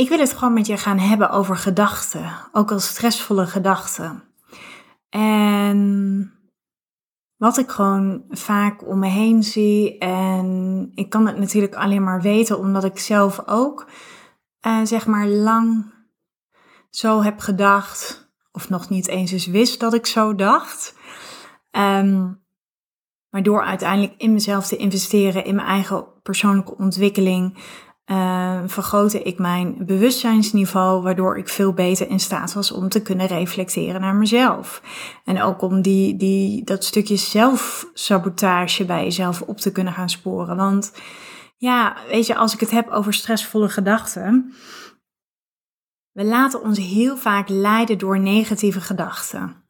ik wil het gewoon met je gaan hebben over gedachten, ook al stressvolle gedachten. En wat ik gewoon vaak om me heen zie, en ik kan het natuurlijk alleen maar weten omdat ik zelf ook, uh, zeg maar, lang zo heb gedacht, of nog niet eens eens wist dat ik zo dacht. Maar door uiteindelijk in mezelf te investeren, in mijn eigen persoonlijke ontwikkeling, uh, vergrootte ik mijn bewustzijnsniveau, waardoor ik veel beter in staat was om te kunnen reflecteren naar mezelf. En ook om die, die, dat stukje zelfsabotage bij jezelf op te kunnen gaan sporen. Want ja, weet je, als ik het heb over stressvolle gedachten, we laten ons heel vaak leiden door negatieve gedachten.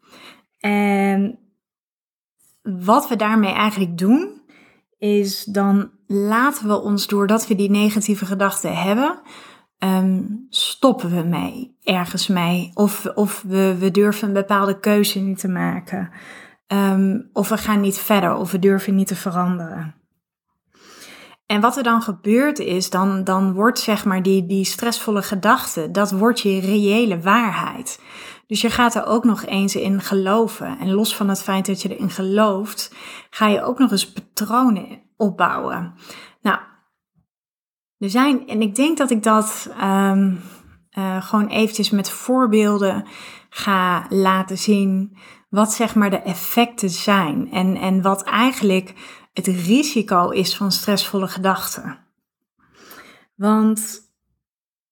En wat we daarmee eigenlijk doen, is dan laten we ons, doordat we die negatieve gedachten hebben, um, stoppen we mee, ergens mee. Of, of we, we durven een bepaalde keuze niet te maken. Um, of we gaan niet verder, of we durven niet te veranderen. En wat er dan gebeurt is, dan, dan wordt zeg maar die, die stressvolle gedachte, dat wordt je reële waarheid. Dus je gaat er ook nog eens in geloven. En los van het feit dat je erin gelooft, ga je ook nog eens patronen opbouwen. Nou, er zijn, en ik denk dat ik dat um, uh, gewoon eventjes met voorbeelden ga laten zien. Wat zeg maar de effecten zijn. En, en wat eigenlijk het risico is van stressvolle gedachten. Want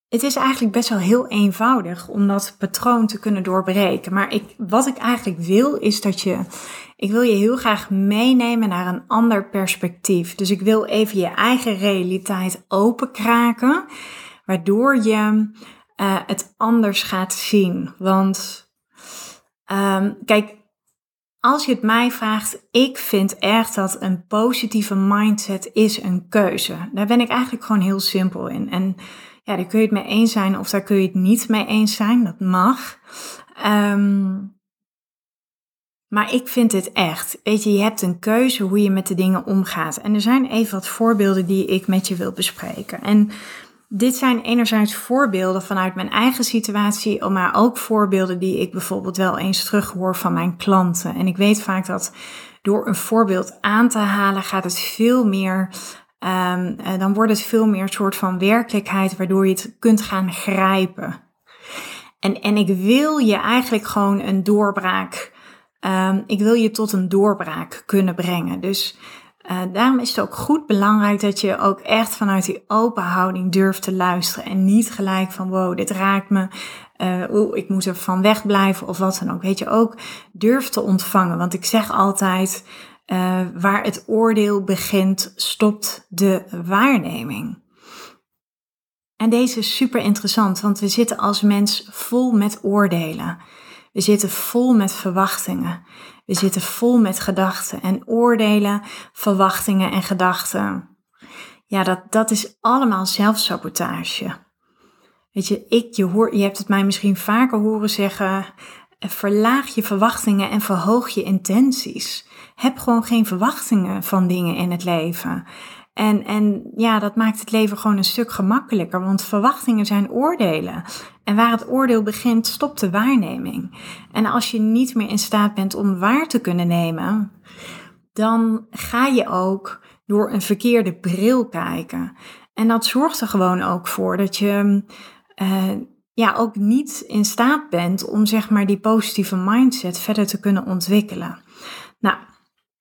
het is eigenlijk best wel heel eenvoudig om dat patroon te kunnen doorbreken. Maar ik, wat ik eigenlijk wil is dat je, ik wil je heel graag meenemen naar een ander perspectief. Dus ik wil even je eigen realiteit openkraken, waardoor je uh, het anders gaat zien. Want um, kijk, als je het mij vraagt, ik vind echt dat een positieve mindset is een keuze. Daar ben ik eigenlijk gewoon heel simpel in. En ja, daar kun je het mee eens zijn of daar kun je het niet mee eens zijn. Dat mag. Um, maar ik vind het echt. Weet je, je hebt een keuze hoe je met de dingen omgaat. En er zijn even wat voorbeelden die ik met je wil bespreken. En dit zijn enerzijds voorbeelden vanuit mijn eigen situatie, maar ook voorbeelden die ik bijvoorbeeld wel eens terughoor van mijn klanten. En ik weet vaak dat door een voorbeeld aan te halen gaat het veel meer Um, dan wordt het veel meer een soort van werkelijkheid waardoor je het kunt gaan grijpen. En, en ik wil je eigenlijk gewoon een doorbraak, um, ik wil je tot een doorbraak kunnen brengen. Dus uh, daarom is het ook goed belangrijk dat je ook echt vanuit die open houding durft te luisteren. En niet gelijk van wow, dit raakt me. Uh, oeh, ik moet er van wegblijven of wat dan ook. Weet je, ook durf te ontvangen. Want ik zeg altijd, uh, waar het oordeel begint, stopt de waarneming. En deze is super interessant, want we zitten als mens vol met oordelen. We zitten vol met verwachtingen. We zitten vol met gedachten en oordelen, verwachtingen en gedachten. Ja, dat, dat is allemaal zelfsabotage. Weet je, ik, je, hoor, je hebt het mij misschien vaker horen zeggen. Verlaag je verwachtingen en verhoog je intenties. Heb gewoon geen verwachtingen van dingen in het leven. En, en ja, dat maakt het leven gewoon een stuk gemakkelijker, want verwachtingen zijn oordelen. En waar het oordeel begint, stopt de waarneming. En als je niet meer in staat bent om waar te kunnen nemen, dan ga je ook door een verkeerde bril kijken. En dat zorgt er gewoon ook voor dat je uh, ja, ook niet in staat bent om zeg maar die positieve mindset verder te kunnen ontwikkelen. Nou,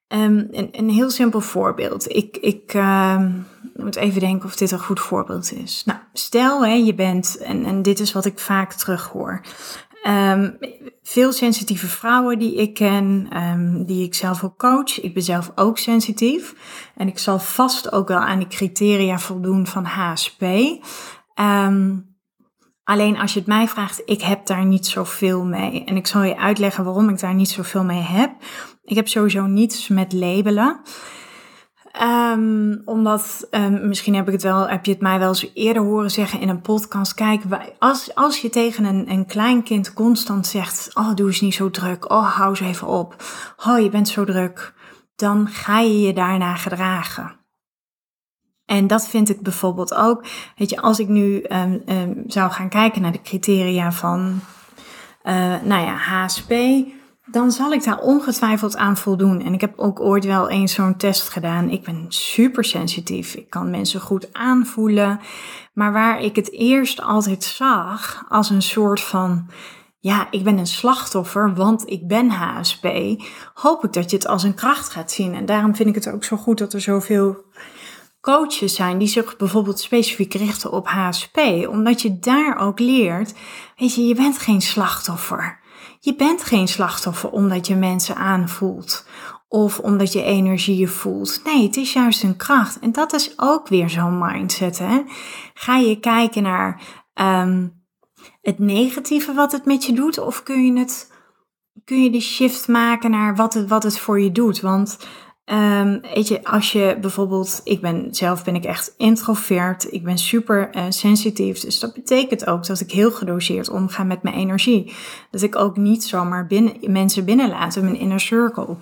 um, een, een, heel simpel voorbeeld. Ik, ik uh, moet even denken of dit een goed voorbeeld is. Nou, stel hè, je bent, en, en dit is wat ik vaak terughoor. Um, veel sensitieve vrouwen die ik ken, die ik zelf ook coach. Ik ben zelf ook sensitief. En ik zal vast ook wel aan die criteria voldoen van HSP. Alleen als je het mij vraagt, ik heb daar niet zoveel mee. En ik zal je uitleggen waarom ik daar niet zoveel mee heb. Ik heb sowieso niets met labelen. Um, omdat, um, misschien heb ik het wel, heb je het mij wel eens eerder horen zeggen in een podcast. Kijk, als, als je tegen een, een klein kind constant zegt: Oh, doe eens niet zo druk. Oh, hou eens even op. Oh, je bent zo druk. Dan ga je je daarna gedragen. En dat vind ik bijvoorbeeld ook. Weet je, als ik nu um, zou gaan kijken naar de criteria van, uh, nou ja, HSP dan zal ik daar ongetwijfeld aan voldoen. En ik heb ook ooit wel eens zo'n test gedaan. Ik ben super sensitief. Ik kan mensen goed aanvoelen. Maar waar ik het eerst altijd zag als een soort van. Ja, ik ben een slachtoffer, want ik ben HSP. Hoop ik dat je het als een kracht gaat zien. En daarom vind ik het ook zo goed dat er zoveel coaches zijn die zich bijvoorbeeld specifiek richten op HSP. Omdat je daar ook leert, weet je, je bent geen slachtoffer. Je bent geen slachtoffer omdat je mensen aanvoelt of omdat je energie voelt. Nee, het is juist een kracht. En dat is ook weer zo'n mindset. Hè? Ga je kijken naar um, het negatieve wat het met je doet, of kun je, het, kun je de shift maken naar wat het, wat het voor je doet? Want Um, weet je, als je bijvoorbeeld, ik ben zelf ben ik echt introvert, ik ben super uh, sensitief, dus dat betekent ook dat ik heel gedoseerd omga met mijn energie. Dat ik ook niet zomaar binnen, mensen binnenlaat in mijn inner circle.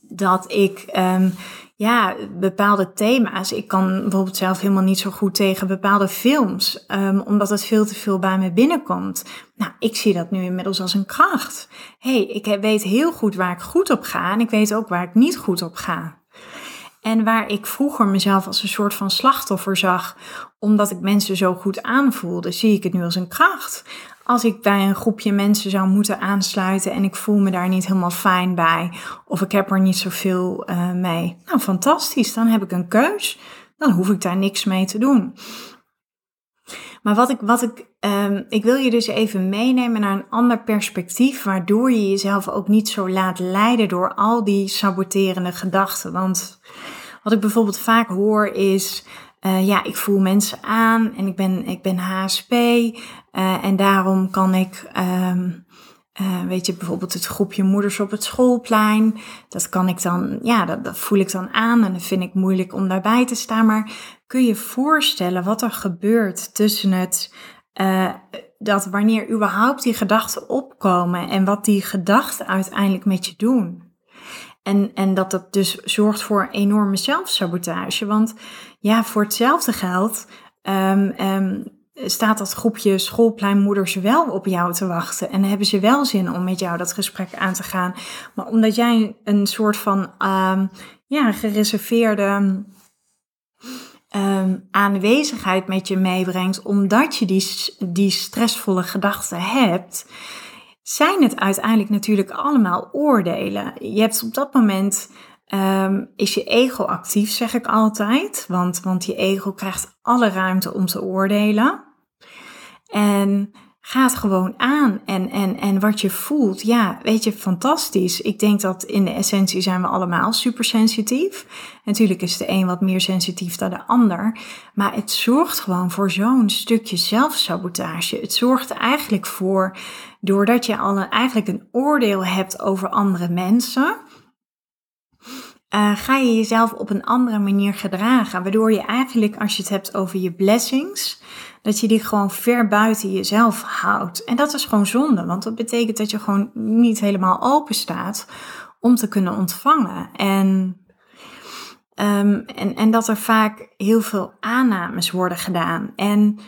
Dat ik um, ja, bepaalde thema's. Ik kan bijvoorbeeld zelf helemaal niet zo goed tegen bepaalde films, um, omdat het veel te veel bij me binnenkomt. Nou, ik zie dat nu inmiddels als een kracht. hey, ik weet heel goed waar ik goed op ga en ik weet ook waar ik niet goed op ga. En waar ik vroeger mezelf als een soort van slachtoffer zag, omdat ik mensen zo goed aanvoelde, zie ik het nu als een kracht als ik bij een groepje mensen zou moeten aansluiten en ik voel me daar niet helemaal fijn bij, of ik heb er niet zoveel uh, mee, nou fantastisch, dan heb ik een keus. Dan hoef ik daar niks mee te doen. Maar wat ik, wat ik, um, ik wil je dus even meenemen naar een ander perspectief, waardoor je jezelf ook niet zo laat leiden door al die saboterende gedachten. Want wat ik bijvoorbeeld vaak hoor is, uh, ja, ik voel mensen aan en ik ben, ik ben HSP eh, en daarom kan ik, um, uh, weet je, bijvoorbeeld het groepje moeders op het schoolplein, dat kan ik dan, ja, dat, dat voel ik dan aan en dat vind ik moeilijk om daarbij te staan. Maar kun je voorstellen wat er gebeurt tussen het, dat wanneer überhaupt die gedachten opkomen en wat die gedachten uiteindelijk met je doen? En, en dat dat dus zorgt voor enorme zelfsabotage. Want ja, voor hetzelfde geld um, um, staat dat groepje schoolpleinmoeders wel op jou te wachten. En hebben ze wel zin om met jou dat gesprek aan te gaan. Maar omdat jij een soort van um, ja, gereserveerde aanwezigheid met je meebrengt, omdat je die, die stressvolle gedachten hebt zijn het uiteindelijk natuurlijk allemaal oordelen. Je hebt op dat moment, um, is je ego actief, zeg ik altijd. Want, want je ego krijgt alle ruimte om te oordelen. En gaat gewoon aan. En, en, en wat je voelt, ja, weet je, fantastisch. Ik denk dat in de essentie zijn we allemaal supersensitief. Natuurlijk is de een wat meer sensitief dan de ander. Maar het zorgt gewoon voor zo'n stukje zelfsabotage. Het zorgt eigenlijk voor, doordat je al eigenlijk een oordeel hebt over andere mensen... Uh, ga je jezelf op een andere manier gedragen. Waardoor je eigenlijk, als je het hebt over je blessings, dat je die gewoon ver buiten jezelf houdt. En dat is gewoon zonde, want dat betekent dat je gewoon niet helemaal open staat om te kunnen ontvangen. En, um, en, en dat er vaak heel veel aannames worden gedaan. En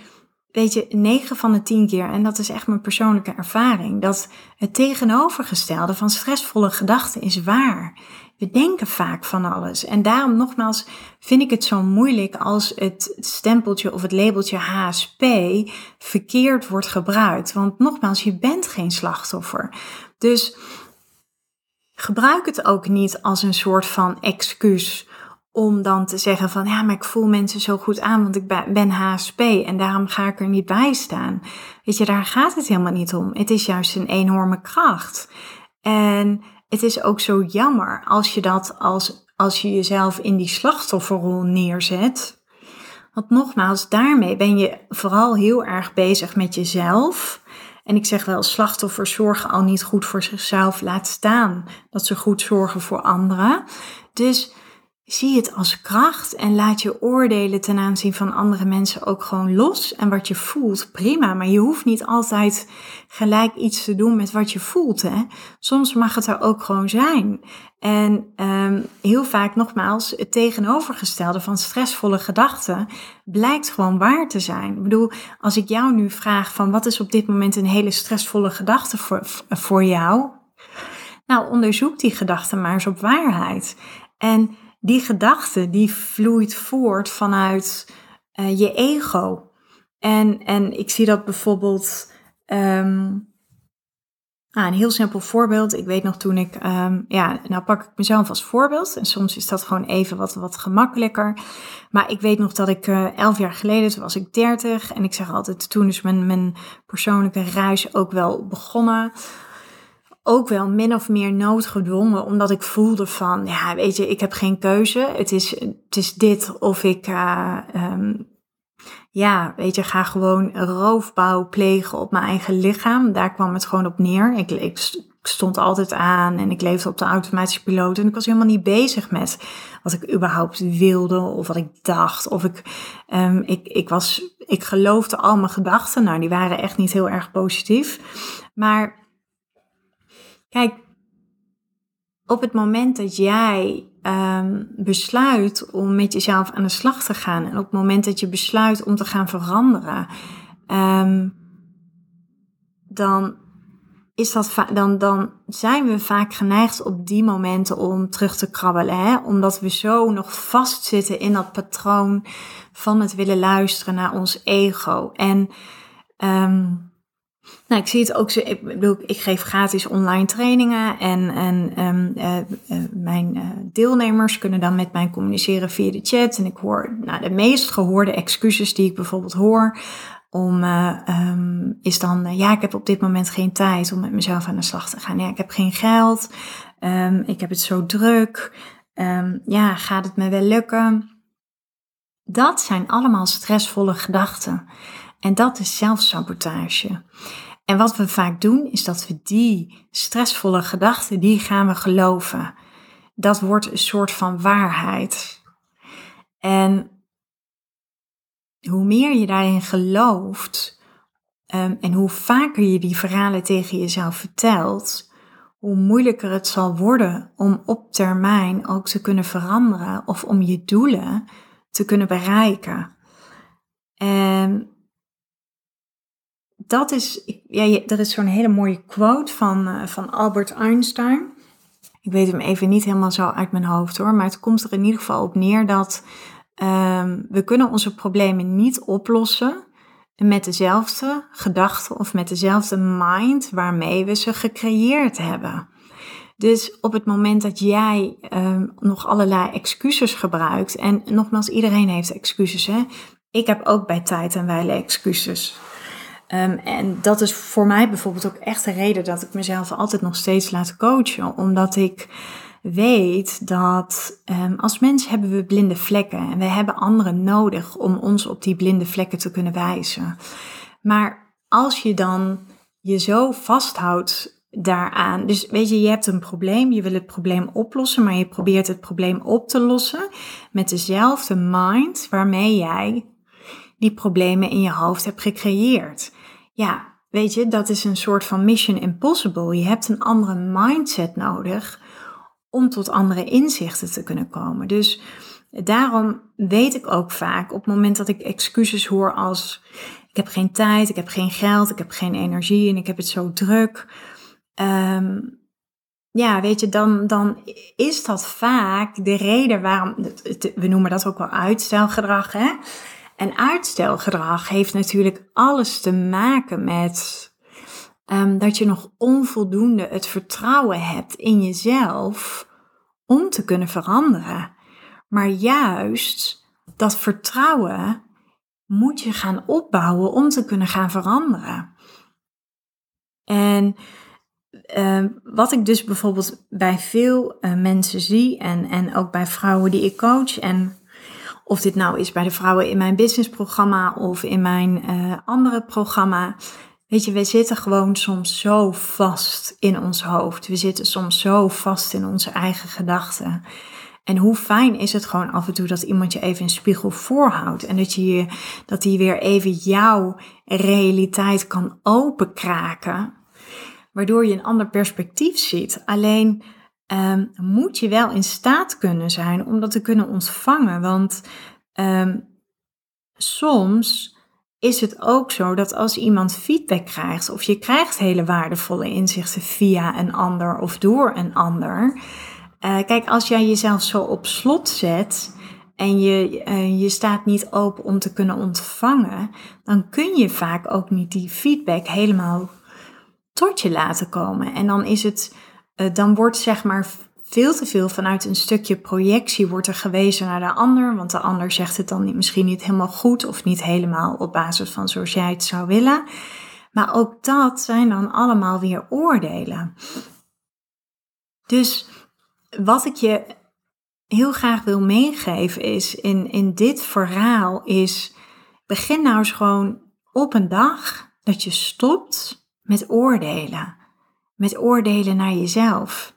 weet je, 9 van de 10 keer, en dat is echt mijn persoonlijke ervaring, dat het tegenovergestelde van stressvolle gedachten is waar. We denken vaak van alles. En daarom nogmaals vind ik het zo moeilijk als het stempeltje of het labeltje HSP verkeerd wordt gebruikt. Want nogmaals, je bent geen slachtoffer. Dus gebruik het ook niet als een soort van excuus om dan te zeggen van ja, maar ik voel mensen zo goed aan, want ik ben HSP en daarom ga ik er niet bij staan. Weet je, daar gaat het helemaal niet om. Het is juist een enorme kracht. En het is ook zo jammer als je dat als, als je jezelf in die slachtofferrol neerzet. Want nogmaals, daarmee ben je vooral heel erg bezig met jezelf. En ik zeg wel, slachtoffers zorgen al niet goed voor zichzelf, laat staan dat ze goed zorgen voor anderen. Dus zie het als kracht en laat je oordelen ten aanzien van andere mensen ook gewoon los. En wat je voelt, prima. Maar je hoeft niet altijd gelijk iets te doen met wat je voelt. Hè? Soms mag het er ook gewoon zijn. En um, heel vaak nogmaals, het tegenovergestelde van stressvolle gedachten blijkt gewoon waar te zijn. Ik bedoel, als ik jou nu vraag van wat is op dit moment een hele stressvolle gedachte voor, voor jou? Nou, onderzoek die gedachte maar eens op waarheid. En die gedachte die vloeit voort vanuit uh, je ego. En, en ik zie dat bijvoorbeeld. Um, een heel simpel voorbeeld. Ik weet nog toen ik, um, ja, nou pak ik mezelf als voorbeeld. En soms is dat gewoon even wat, wat gemakkelijker. Maar ik weet nog dat ik uh, elf jaar geleden, toen was ik dertig. En ik zeg altijd, toen is mijn, mijn persoonlijke reis ook wel begonnen ook wel min of meer noodgedwongen, omdat ik voelde van, ja, weet je, ik heb geen keuze. Het is, het is dit of ik, uh, um, ja, weet je, ga gewoon roofbouw plegen op mijn eigen lichaam. Daar kwam het gewoon op neer. Ik, ik, stond altijd aan en ik leefde op de automatische piloot. En ik was helemaal niet bezig met wat ik überhaupt wilde of wat ik dacht. Of ik, um, ik, ik was, ik geloofde al mijn gedachten. Nou, die waren echt niet heel erg positief. Maar Kijk, op het moment dat jij um, besluit om met jezelf aan de slag te gaan en op het moment dat je besluit om te gaan veranderen, um, dan, is dat dan, dan zijn we vaak geneigd op die momenten om terug te krabbelen. Hè? Omdat we zo nog vastzitten in dat patroon van het willen luisteren naar ons ego. En um, nou, ik zie het ook. Ik ik geef gratis online trainingen en, en um, uh, uh, mijn uh, deelnemers kunnen dan met mij communiceren via de chat. En ik hoor, nou, de meest gehoorde excuses die ik bijvoorbeeld hoor, om, um, is dan, ja, ik heb op dit moment geen tijd om met mezelf aan de slag te gaan. Ja, ik heb geen geld, um, ik heb het zo druk. ja, gaat het me wel lukken? Dat zijn allemaal stressvolle gedachten. En dat is zelfsabotage. En wat we vaak doen, is dat we die stressvolle gedachten, die gaan we geloven. Dat wordt een soort van waarheid. En hoe meer je daarin gelooft um, en hoe vaker je die verhalen tegen jezelf vertelt, hoe moeilijker het zal worden om op termijn ook te kunnen veranderen of om je doelen te kunnen bereiken. En dat is, ja, er is zo'n hele mooie quote van, uh, van Albert Einstein. Ik weet hem even niet helemaal zo uit mijn hoofd hoor, maar het komt er in ieder geval op neer dat um, we kunnen onze problemen niet oplossen met dezelfde gedachten of met dezelfde mind waarmee we ze gecreëerd hebben. Dus op het moment dat jij um, nog allerlei excuses gebruikt, en nogmaals, iedereen heeft excuses, hè? Ik heb ook bij tijd en wijle excuses. Um, en dat is voor mij bijvoorbeeld ook echt de reden dat ik mezelf altijd nog steeds laat coachen. Omdat ik weet dat um, als mens hebben we blinde vlekken. En we hebben anderen nodig om ons op die blinde vlekken te kunnen wijzen. Maar als je dan je zo vasthoudt daaraan. Dus weet je, je hebt een probleem, je wil het probleem oplossen, maar je probeert het probleem op te lossen met dezelfde mind waarmee jij die problemen in je hoofd hebt gecreëerd. Ja, weet je, dat is een soort van mission impossible. Je hebt een andere mindset nodig om tot andere inzichten te kunnen komen. Dus daarom weet ik ook vaak op het moment dat ik excuses hoor als ik heb geen tijd, ik heb geen geld, ik heb geen energie en ik heb het zo druk. Um, ja, weet je, dan, dan is dat vaak de reden waarom, we noemen dat ook wel uitstelgedrag, hè? En uitstelgedrag heeft natuurlijk alles te maken met um, dat je nog onvoldoende het vertrouwen hebt in jezelf om te kunnen veranderen. Maar juist dat vertrouwen moet je gaan opbouwen om te kunnen gaan veranderen. En uh, wat ik dus bijvoorbeeld bij veel uh, mensen zie en, en ook bij vrouwen die ik coach en Of dit nou is bij de vrouwen in mijn businessprogramma of in mijn uh, andere programma. Weet je, we zitten gewoon soms zo vast in ons hoofd. We zitten soms zo vast in onze eigen gedachten. En hoe fijn is het gewoon af en toe dat iemand je even een spiegel voorhoudt. En dat, je, dat die weer even jouw realiteit kan openkraken. Waardoor je een ander perspectief ziet. Alleen um, moet je wel in staat kunnen zijn om dat te kunnen ontvangen. Want um, soms is het ook zo dat als iemand feedback krijgt, of je krijgt hele waardevolle inzichten via een ander of door een ander. Uh, kijk, als jij jezelf zo op slot zet en je, uh, je staat niet open om te kunnen ontvangen, dan kun je vaak ook niet die feedback helemaal tot je laten komen. En dan is het dan wordt zeg maar veel te veel vanuit een stukje projectie wordt er gewezen naar de ander, want de ander zegt het dan misschien niet helemaal goed of niet helemaal op basis van zoals jij het zou willen. Maar ook dat zijn dan allemaal weer oordelen. Dus wat ik je heel graag wil meegeven is in, in dit verhaal is begin nou eens gewoon op een dag dat je stopt met oordelen met oordelen naar jezelf.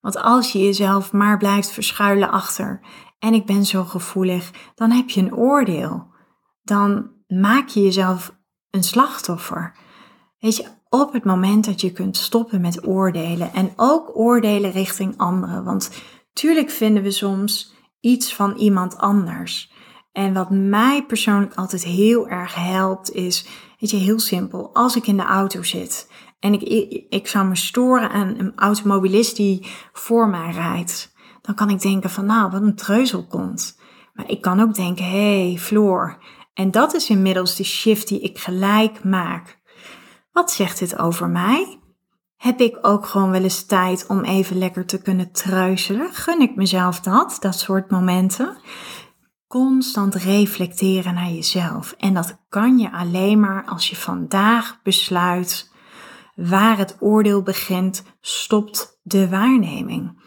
Want als je jezelf maar blijft verschuilen achter en ik ben zo gevoelig, dan heb je een oordeel. Dan maak je jezelf een slachtoffer. Weet je, op het moment dat je kunt stoppen met oordelen en ook oordelen richting anderen. Want tuurlijk vinden we soms iets van iemand anders. En wat mij persoonlijk altijd heel erg helpt is, weet je, heel simpel. Als ik in de auto zit en ik, ik, zou me storen aan een automobilist die voor mij rijdt. Dan kan ik denken van nou, wat een treuzel komt. Maar ik kan ook denken, hé hey, Floor. En dat is inmiddels de shift die ik gelijk maak. Wat zegt dit over mij? Heb ik ook gewoon wel eens tijd om even lekker te kunnen treuzelen? Gun ik mezelf dat, dat soort momenten? Constant reflecteren naar jezelf. En dat kan je alleen maar als je vandaag besluit waar het oordeel begint, stopt de waarneming.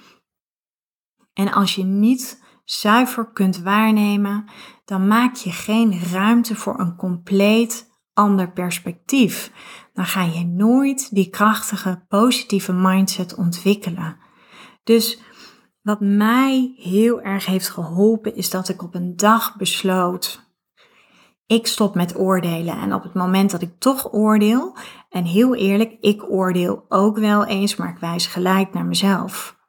En als je niet zuiver kunt waarnemen, dan maak je geen ruimte voor een compleet ander perspectief. Dan ga je nooit die krachtige, positieve mindset ontwikkelen. Dus wat mij heel erg heeft geholpen, is dat ik op een dag besloot ik stop met oordelen. En op het moment dat ik toch oordeel, en heel eerlijk, ik oordeel ook wel eens, maar ik wijs gelijk naar mezelf.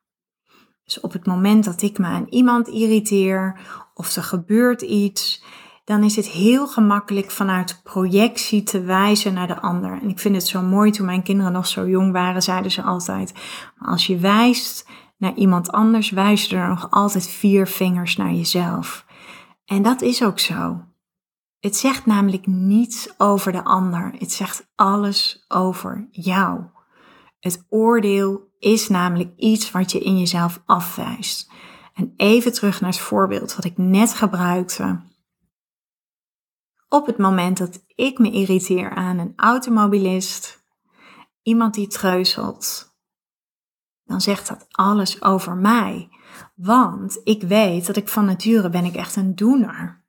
Dus op het moment dat ik me aan iemand irriteer of er gebeurt iets, dan is het heel gemakkelijk vanuit projectie te wijzen naar de ander. En ik vind het zo mooi, toen mijn kinderen nog zo jong waren, zeiden ze altijd, als je wijst naar iemand anders, wijzen er nog altijd vier vingers naar jezelf. En dat is ook zo. Het zegt namelijk niets over de ander. Het zegt alles over jou. Het oordeel is namelijk iets wat je in jezelf afwijst. En even terug naar het voorbeeld wat ik net gebruikte. Op het moment dat ik me irriteer aan een automobilist, iemand die treuzelt, dan zegt dat alles over mij. Want ik weet dat ik van nature ben ik echt een doener.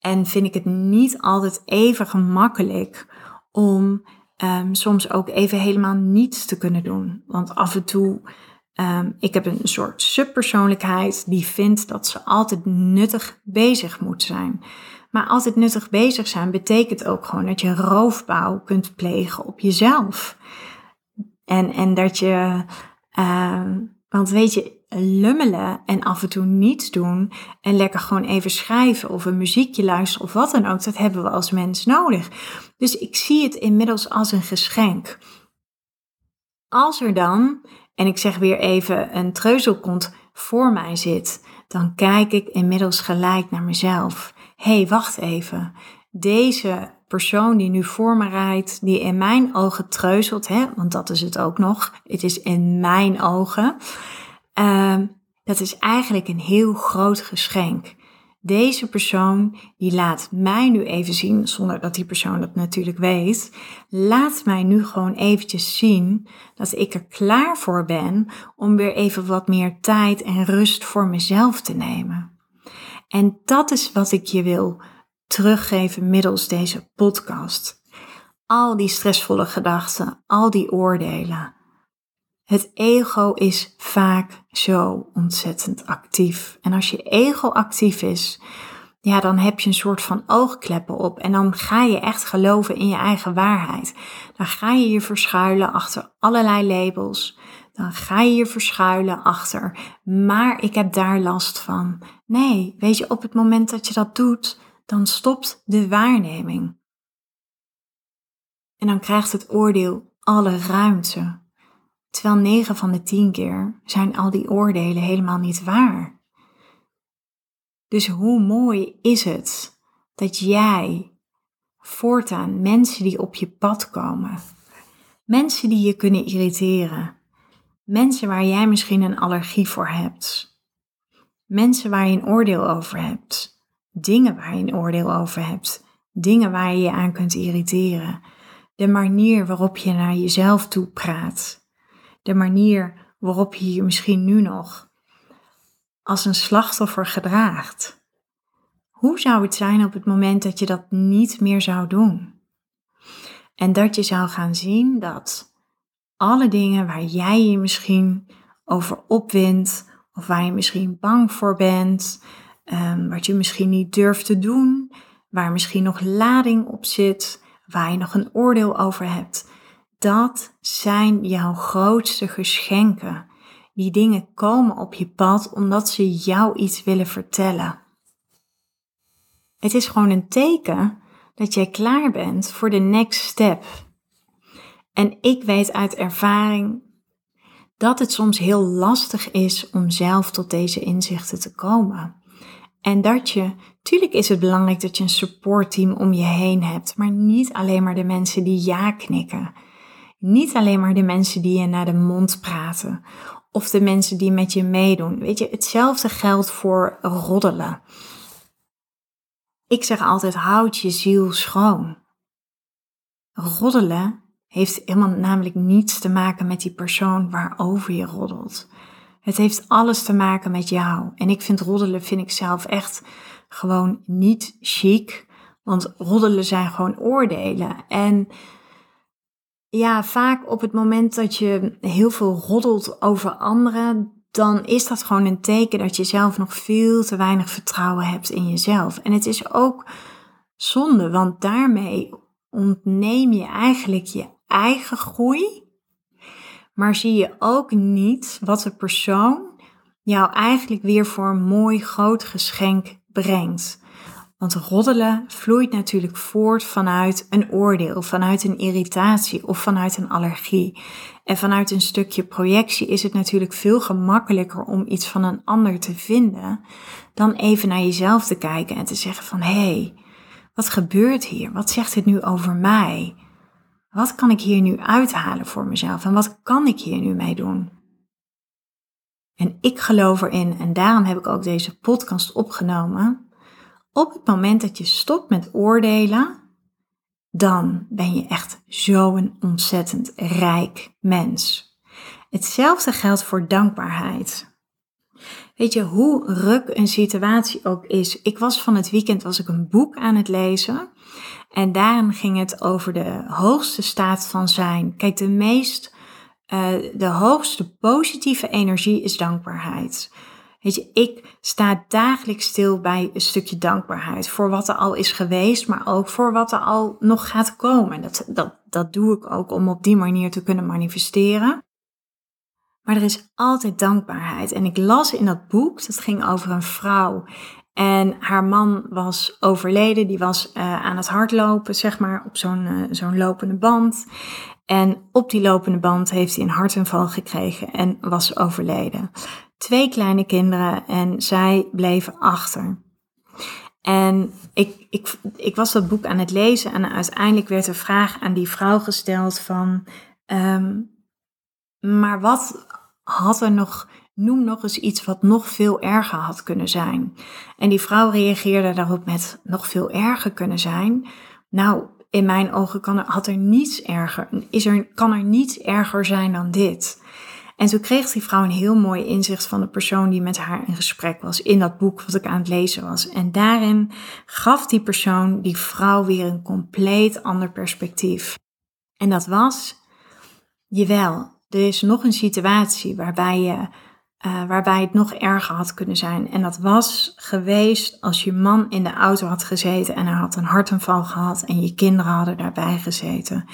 En vind ik het niet altijd even gemakkelijk om um, soms ook even helemaal niets te kunnen doen. Want af en toe, um, ik heb een soort subpersoonlijkheid die vindt dat ze altijd nuttig bezig moet zijn. Maar altijd nuttig bezig zijn betekent ook gewoon dat je roofbouw kunt plegen op jezelf. En, en dat je, um, want weet je, lummelen en af en toe niets doen en lekker gewoon even schrijven of een muziekje luisteren of wat dan ook, dat hebben we als mens nodig. Dus ik zie het inmiddels als een geschenk. Als er dan, en ik zeg weer even, een treuzelkont voor mij zit, dan kijk ik inmiddels gelijk naar mezelf. Hé, hey, wacht even. Deze persoon die nu voor me rijdt, die in mijn ogen treuzelt, hè, want dat is het ook nog. Het is in mijn ogen. Uh, dat is eigenlijk een heel groot geschenk. Deze persoon die laat mij nu even zien, zonder dat die persoon dat natuurlijk weet, laat mij nu gewoon eventjes zien dat ik er klaar voor ben om weer even wat meer tijd en rust voor mezelf te nemen. En dat is wat ik je wil teruggeven middels deze podcast. Al die stressvolle gedachten, al die oordelen. Het ego is vaak zo ontzettend actief. En als je ego actief is, ja, dan heb je een soort van oogkleppen op. En dan ga je echt geloven in je eigen waarheid. Dan ga je je verschuilen achter allerlei labels. Dan ga je je verschuilen achter, maar ik heb daar last van. Nee, weet je, op het moment dat je dat doet, dan stopt de waarneming. En dan krijgt het oordeel alle ruimte. Terwijl 9 van de 10 keer zijn al die oordelen helemaal niet waar. Dus hoe mooi is het dat jij voortaan mensen die op je pad komen, mensen die je kunnen irriteren, mensen waar jij misschien een allergie voor hebt, mensen waar je een oordeel over hebt, dingen waar je een oordeel over hebt, dingen waar je je aan kunt irriteren, de manier waarop je naar jezelf toe praat, de manier waarop je je misschien nu nog als een slachtoffer gedraagt. Hoe zou het zijn op het moment dat je dat niet meer zou doen? En dat je zou gaan zien dat alle dingen waar jij je misschien over opwindt, of waar je misschien bang voor bent, um, wat je misschien niet durft te doen, waar misschien nog lading op zit, waar je nog een oordeel over hebt, dat zijn jouw grootste geschenken. Die dingen komen op je pad omdat ze jou iets willen vertellen. Het is gewoon een teken dat jij klaar bent voor de next step. En ik weet uit ervaring dat het soms heel lastig is om zelf tot deze inzichten te komen. En dat je, tuurlijk is het belangrijk dat je een supportteam om je heen hebt, maar niet alleen maar de mensen die ja knikken. Niet alleen maar de mensen die je naar de mond praten of de mensen die met je meedoen. Weet je, hetzelfde geldt voor roddelen. Ik zeg altijd: houd je ziel schoon. Roddelen heeft helemaal namelijk niets te maken met die persoon waarover je roddelt. Het heeft alles te maken met jou. En ik vind roddelen, vind ik zelf echt gewoon niet chic. Want roddelen zijn gewoon oordelen. En ja, vaak op het moment dat je heel veel roddelt over anderen, dan is dat gewoon een teken dat je zelf nog veel te weinig vertrouwen hebt in jezelf. En het is ook zonde, want daarmee ontneem je eigenlijk je eigen groei, maar zie je ook niet wat de persoon jou eigenlijk weer voor een mooi groot geschenk brengt. Want roddelen vloeit natuurlijk voort vanuit een oordeel, vanuit een irritatie of vanuit een allergie. En vanuit een stukje projectie is het natuurlijk veel gemakkelijker om iets van een ander te vinden dan even naar jezelf te kijken en te zeggen van hé, hey, wat gebeurt hier? Wat zegt dit nu over mij? Wat kan ik hier nu uithalen voor mezelf en wat kan ik hier nu mee doen? En ik geloof erin en daarom heb ik ook deze podcast opgenomen op het moment dat je stopt met oordelen, dan ben je echt zo'n ontzettend rijk mens. Hetzelfde geldt voor dankbaarheid. Weet je, hoe ruk een situatie ook is. Ik was van het weekend was ik een boek aan het lezen. En daarin ging het over de hoogste staat van zijn. Kijk, de meest, uh, de hoogste positieve energie is dankbaarheid. Weet je, ik sta dagelijks stil bij een stukje dankbaarheid voor wat er al is geweest, maar ook voor wat er al nog gaat komen. Dat, dat, dat doe ik ook om op die manier te kunnen manifesteren. Maar er is altijd dankbaarheid. En ik las in dat boek, dat ging over een vrouw. En haar man was overleden, die was uh, aan het hardlopen, zeg maar, op zo'n uh, zo'n lopende band. En op die lopende band heeft hij een hartaanval gekregen en was overleden twee kleine kinderen en zij bleven achter. En ik, ik, ik was dat boek aan het lezen en uiteindelijk werd de vraag aan die vrouw gesteld van, um, maar wat had er nog, noem nog eens iets wat nog veel erger had kunnen zijn. En die vrouw reageerde daarop met nog veel erger kunnen zijn. Nou, in mijn ogen kan er, had er niets erger, is er, kan er niets erger zijn dan dit. En toen kreeg die vrouw een heel mooi inzicht van de persoon die met haar in gesprek was in dat boek wat ik aan het lezen was. En daarin gaf die persoon die vrouw weer een compleet ander perspectief. En dat was, jawel, er is nog een situatie waarbij je uh, waarbij het nog erger had kunnen zijn. En dat was geweest als je man in de auto had gezeten en hij had een hartaanval gehad en je kinderen hadden daarbij gezeten.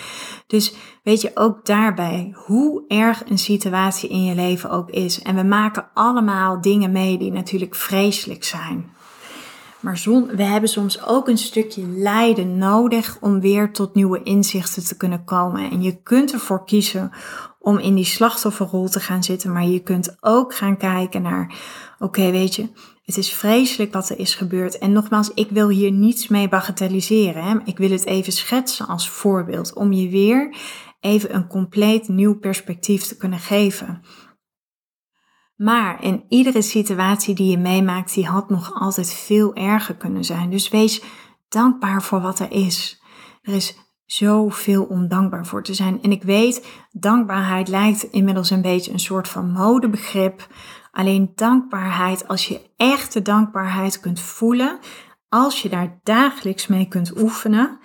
Dus weet je ook daarbij hoe erg een situatie in je leven ook is. En we maken allemaal dingen mee die natuurlijk vreselijk zijn. Maar we hebben soms ook een stukje lijden nodig om weer tot nieuwe inzichten te kunnen komen. En je kunt ervoor kiezen om in die slachtofferrol te gaan zitten, maar je kunt ook gaan kijken naar, oké, weet je, het is vreselijk wat er is gebeurd. En nogmaals, ik wil hier niets mee bagatelliseren. Hè? Ik wil het even schetsen als voorbeeld om je weer even een compleet nieuw perspectief te kunnen geven. Maar in iedere situatie die je meemaakt, die had nog altijd veel erger kunnen zijn. Dus wees dankbaar voor wat er is. Er is zoveel om dankbaar voor te zijn. En ik weet, dankbaarheid lijkt inmiddels een beetje een soort van modebegrip. Alleen dankbaarheid, als je echte dankbaarheid kunt voelen, als je daar dagelijks mee kunt oefenen,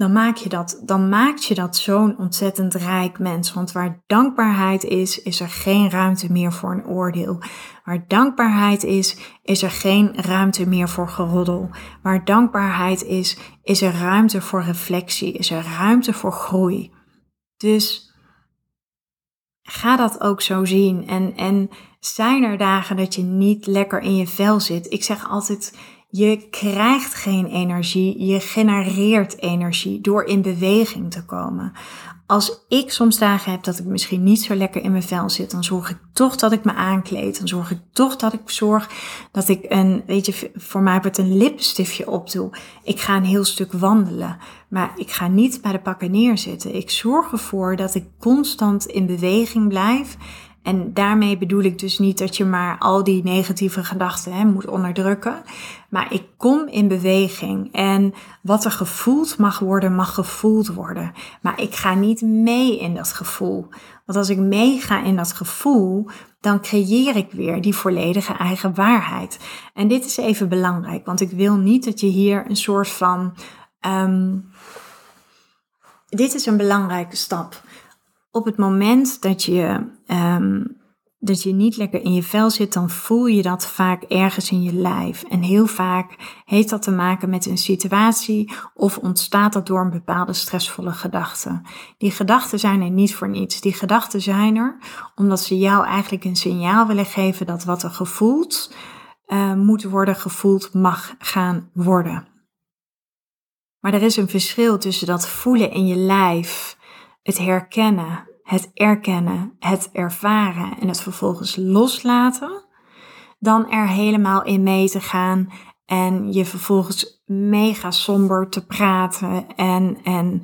dan maak je dat, dan maakt je dat zo'n ontzettend rijk mens. Want waar dankbaarheid is, is er geen ruimte meer voor een oordeel. Waar dankbaarheid is, is er geen ruimte meer voor geroddel. Waar dankbaarheid is, is er ruimte voor reflectie, is er ruimte voor groei. Dus ga dat ook zo zien. En, en zijn er dagen dat je niet lekker in je vel zit? Ik zeg altijd je krijgt geen energie, je genereert energie door in beweging te komen. Als ik soms dagen heb dat ik misschien niet zo lekker in mijn vel zit, dan zorg ik toch dat ik me aankleed. Dan zorg ik toch dat ik zorg dat ik een, weet je, voor mij wordt een lippenstiftje opdoe. Ik ga een heel stuk wandelen, maar ik ga niet bij de pakken neerzitten. Ik zorg ervoor dat ik constant in beweging blijf en daarmee bedoel ik dus niet dat je maar al die negatieve gedachten hè, moet onderdrukken. Maar ik kom in beweging. En wat er gevoeld mag worden, mag gevoeld worden. Maar ik ga niet mee in dat gevoel. Want als ik meega in dat gevoel, dan creëer ik weer die volledige eigen waarheid. En dit is even belangrijk, want ik wil niet dat je hier een soort van. Um, dit is een belangrijke stap op het moment dat je, um, dat je niet lekker in je vel zit, dan voel je dat vaak ergens in je lijf. En heel vaak heeft dat te maken met een situatie of ontstaat dat door een bepaalde stressvolle gedachte. Die gedachten zijn er niet voor niets. Die gedachten zijn er omdat ze jou eigenlijk een signaal willen geven dat wat er gevoeld uh, moet worden gevoeld mag gaan worden. Maar er is een verschil tussen dat voelen in je lijf het herkennen, het erkennen, het ervaren en het vervolgens loslaten, dan er helemaal in mee te gaan en je vervolgens mega somber te praten en, en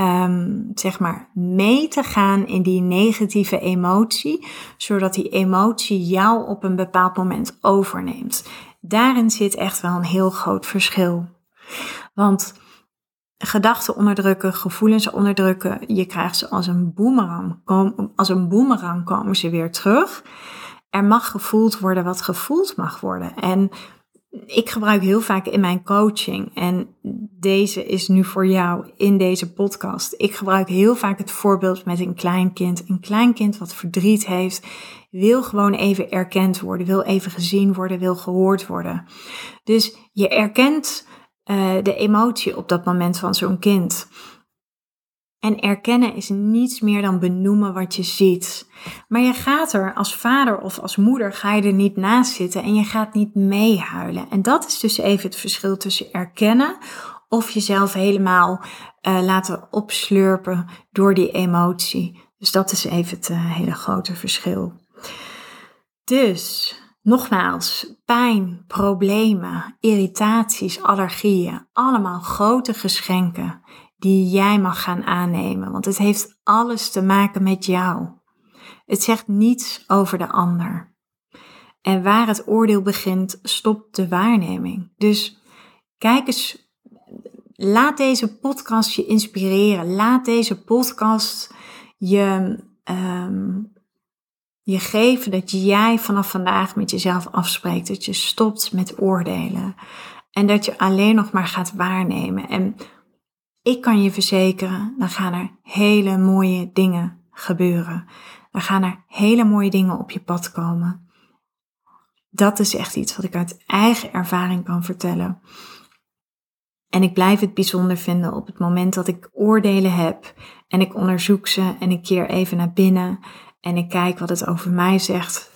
um, zeg maar mee te gaan in die negatieve emotie, zodat die emotie jou op een bepaald moment overneemt. Daarin zit echt wel een heel groot verschil. Want gedachten onderdrukken, gevoelens onderdrukken. Je krijgt ze als een boemerang. Als een boemerang komen ze weer terug. Er mag gevoeld worden wat gevoeld mag worden. En ik gebruik heel vaak in mijn coaching, en deze is nu voor jou in deze podcast. Ik gebruik heel vaak het voorbeeld met een klein kind. Een klein kind wat verdriet heeft, wil gewoon even erkend worden, wil even gezien worden, wil gehoord worden. Dus je erkent uh, de emotie op dat moment van zo'n kind. En erkennen is niets meer dan benoemen wat je ziet. Maar je gaat er als vader of als moeder ga je er niet naast zitten en je gaat niet meehuilen. En dat is dus even het verschil tussen erkennen of jezelf helemaal uh, laten opslurpen door die emotie. Dus dat is even het uh, hele grote verschil. Dus Nogmaals, pijn, problemen, irritaties, allergieën, allemaal grote geschenken die jij mag gaan aannemen, want het heeft alles te maken met jou. Het zegt niets over de ander. En waar het oordeel begint, stopt de waarneming. Dus kijk eens, laat deze podcast je inspireren. Laat deze podcast je um, je geven dat jij vanaf vandaag met jezelf afspreekt. Dat je stopt met oordelen. En dat je alleen nog maar gaat waarnemen. En ik kan je verzekeren, dan gaan er hele mooie dingen gebeuren. Dan gaan er hele mooie dingen op je pad komen. Dat is echt iets wat ik uit eigen ervaring kan vertellen. En ik blijf het bijzonder vinden op het moment dat ik oordelen heb en ik onderzoek ze en ik keer even naar binnen en ik kijk wat het over mij zegt.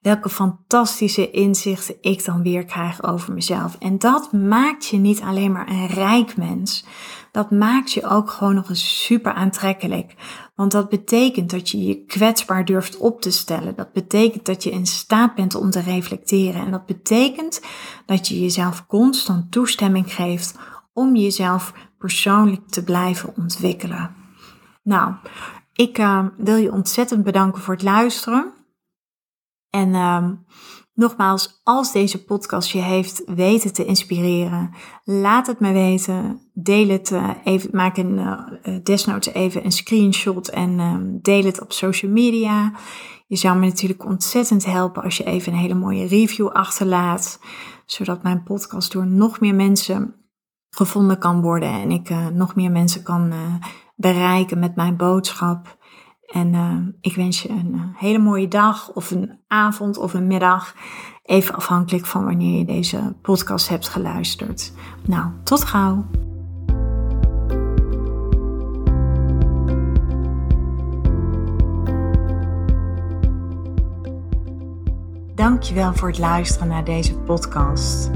Welke fantastische inzichten ik dan weer krijg over mezelf. En dat maakt je niet alleen maar een rijk mens. Dat maakt je ook gewoon nog eens super aantrekkelijk. Want dat betekent dat je je kwetsbaar durft op te stellen. Dat betekent dat je in staat bent om te reflecteren. En dat betekent dat je jezelf constant toestemming geeft om jezelf persoonlijk te blijven ontwikkelen. Nou, ik uh, wil je ontzettend bedanken voor het luisteren. En uh, nogmaals, als deze podcast je heeft weten te inspireren, laat het me weten. Deel het uh, even, maak een uh, desnoods even een screenshot en ehm, deel het op social media. Je zou me natuurlijk ontzettend helpen als je even een hele mooie review achterlaat, zodat mijn podcast door nog meer mensen gevonden kan worden en ik nog meer mensen kan bereiken met mijn boodschap. En uh, ik wens je een uh, hele mooie dag of een avond of een middag. Even afhankelijk van wanneer je deze podcast hebt geluisterd. Nou, tot gauw. Dankjewel voor het luisteren naar deze podcast.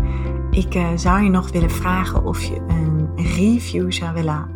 Ik uh, zou je nog willen vragen of je een review zou willen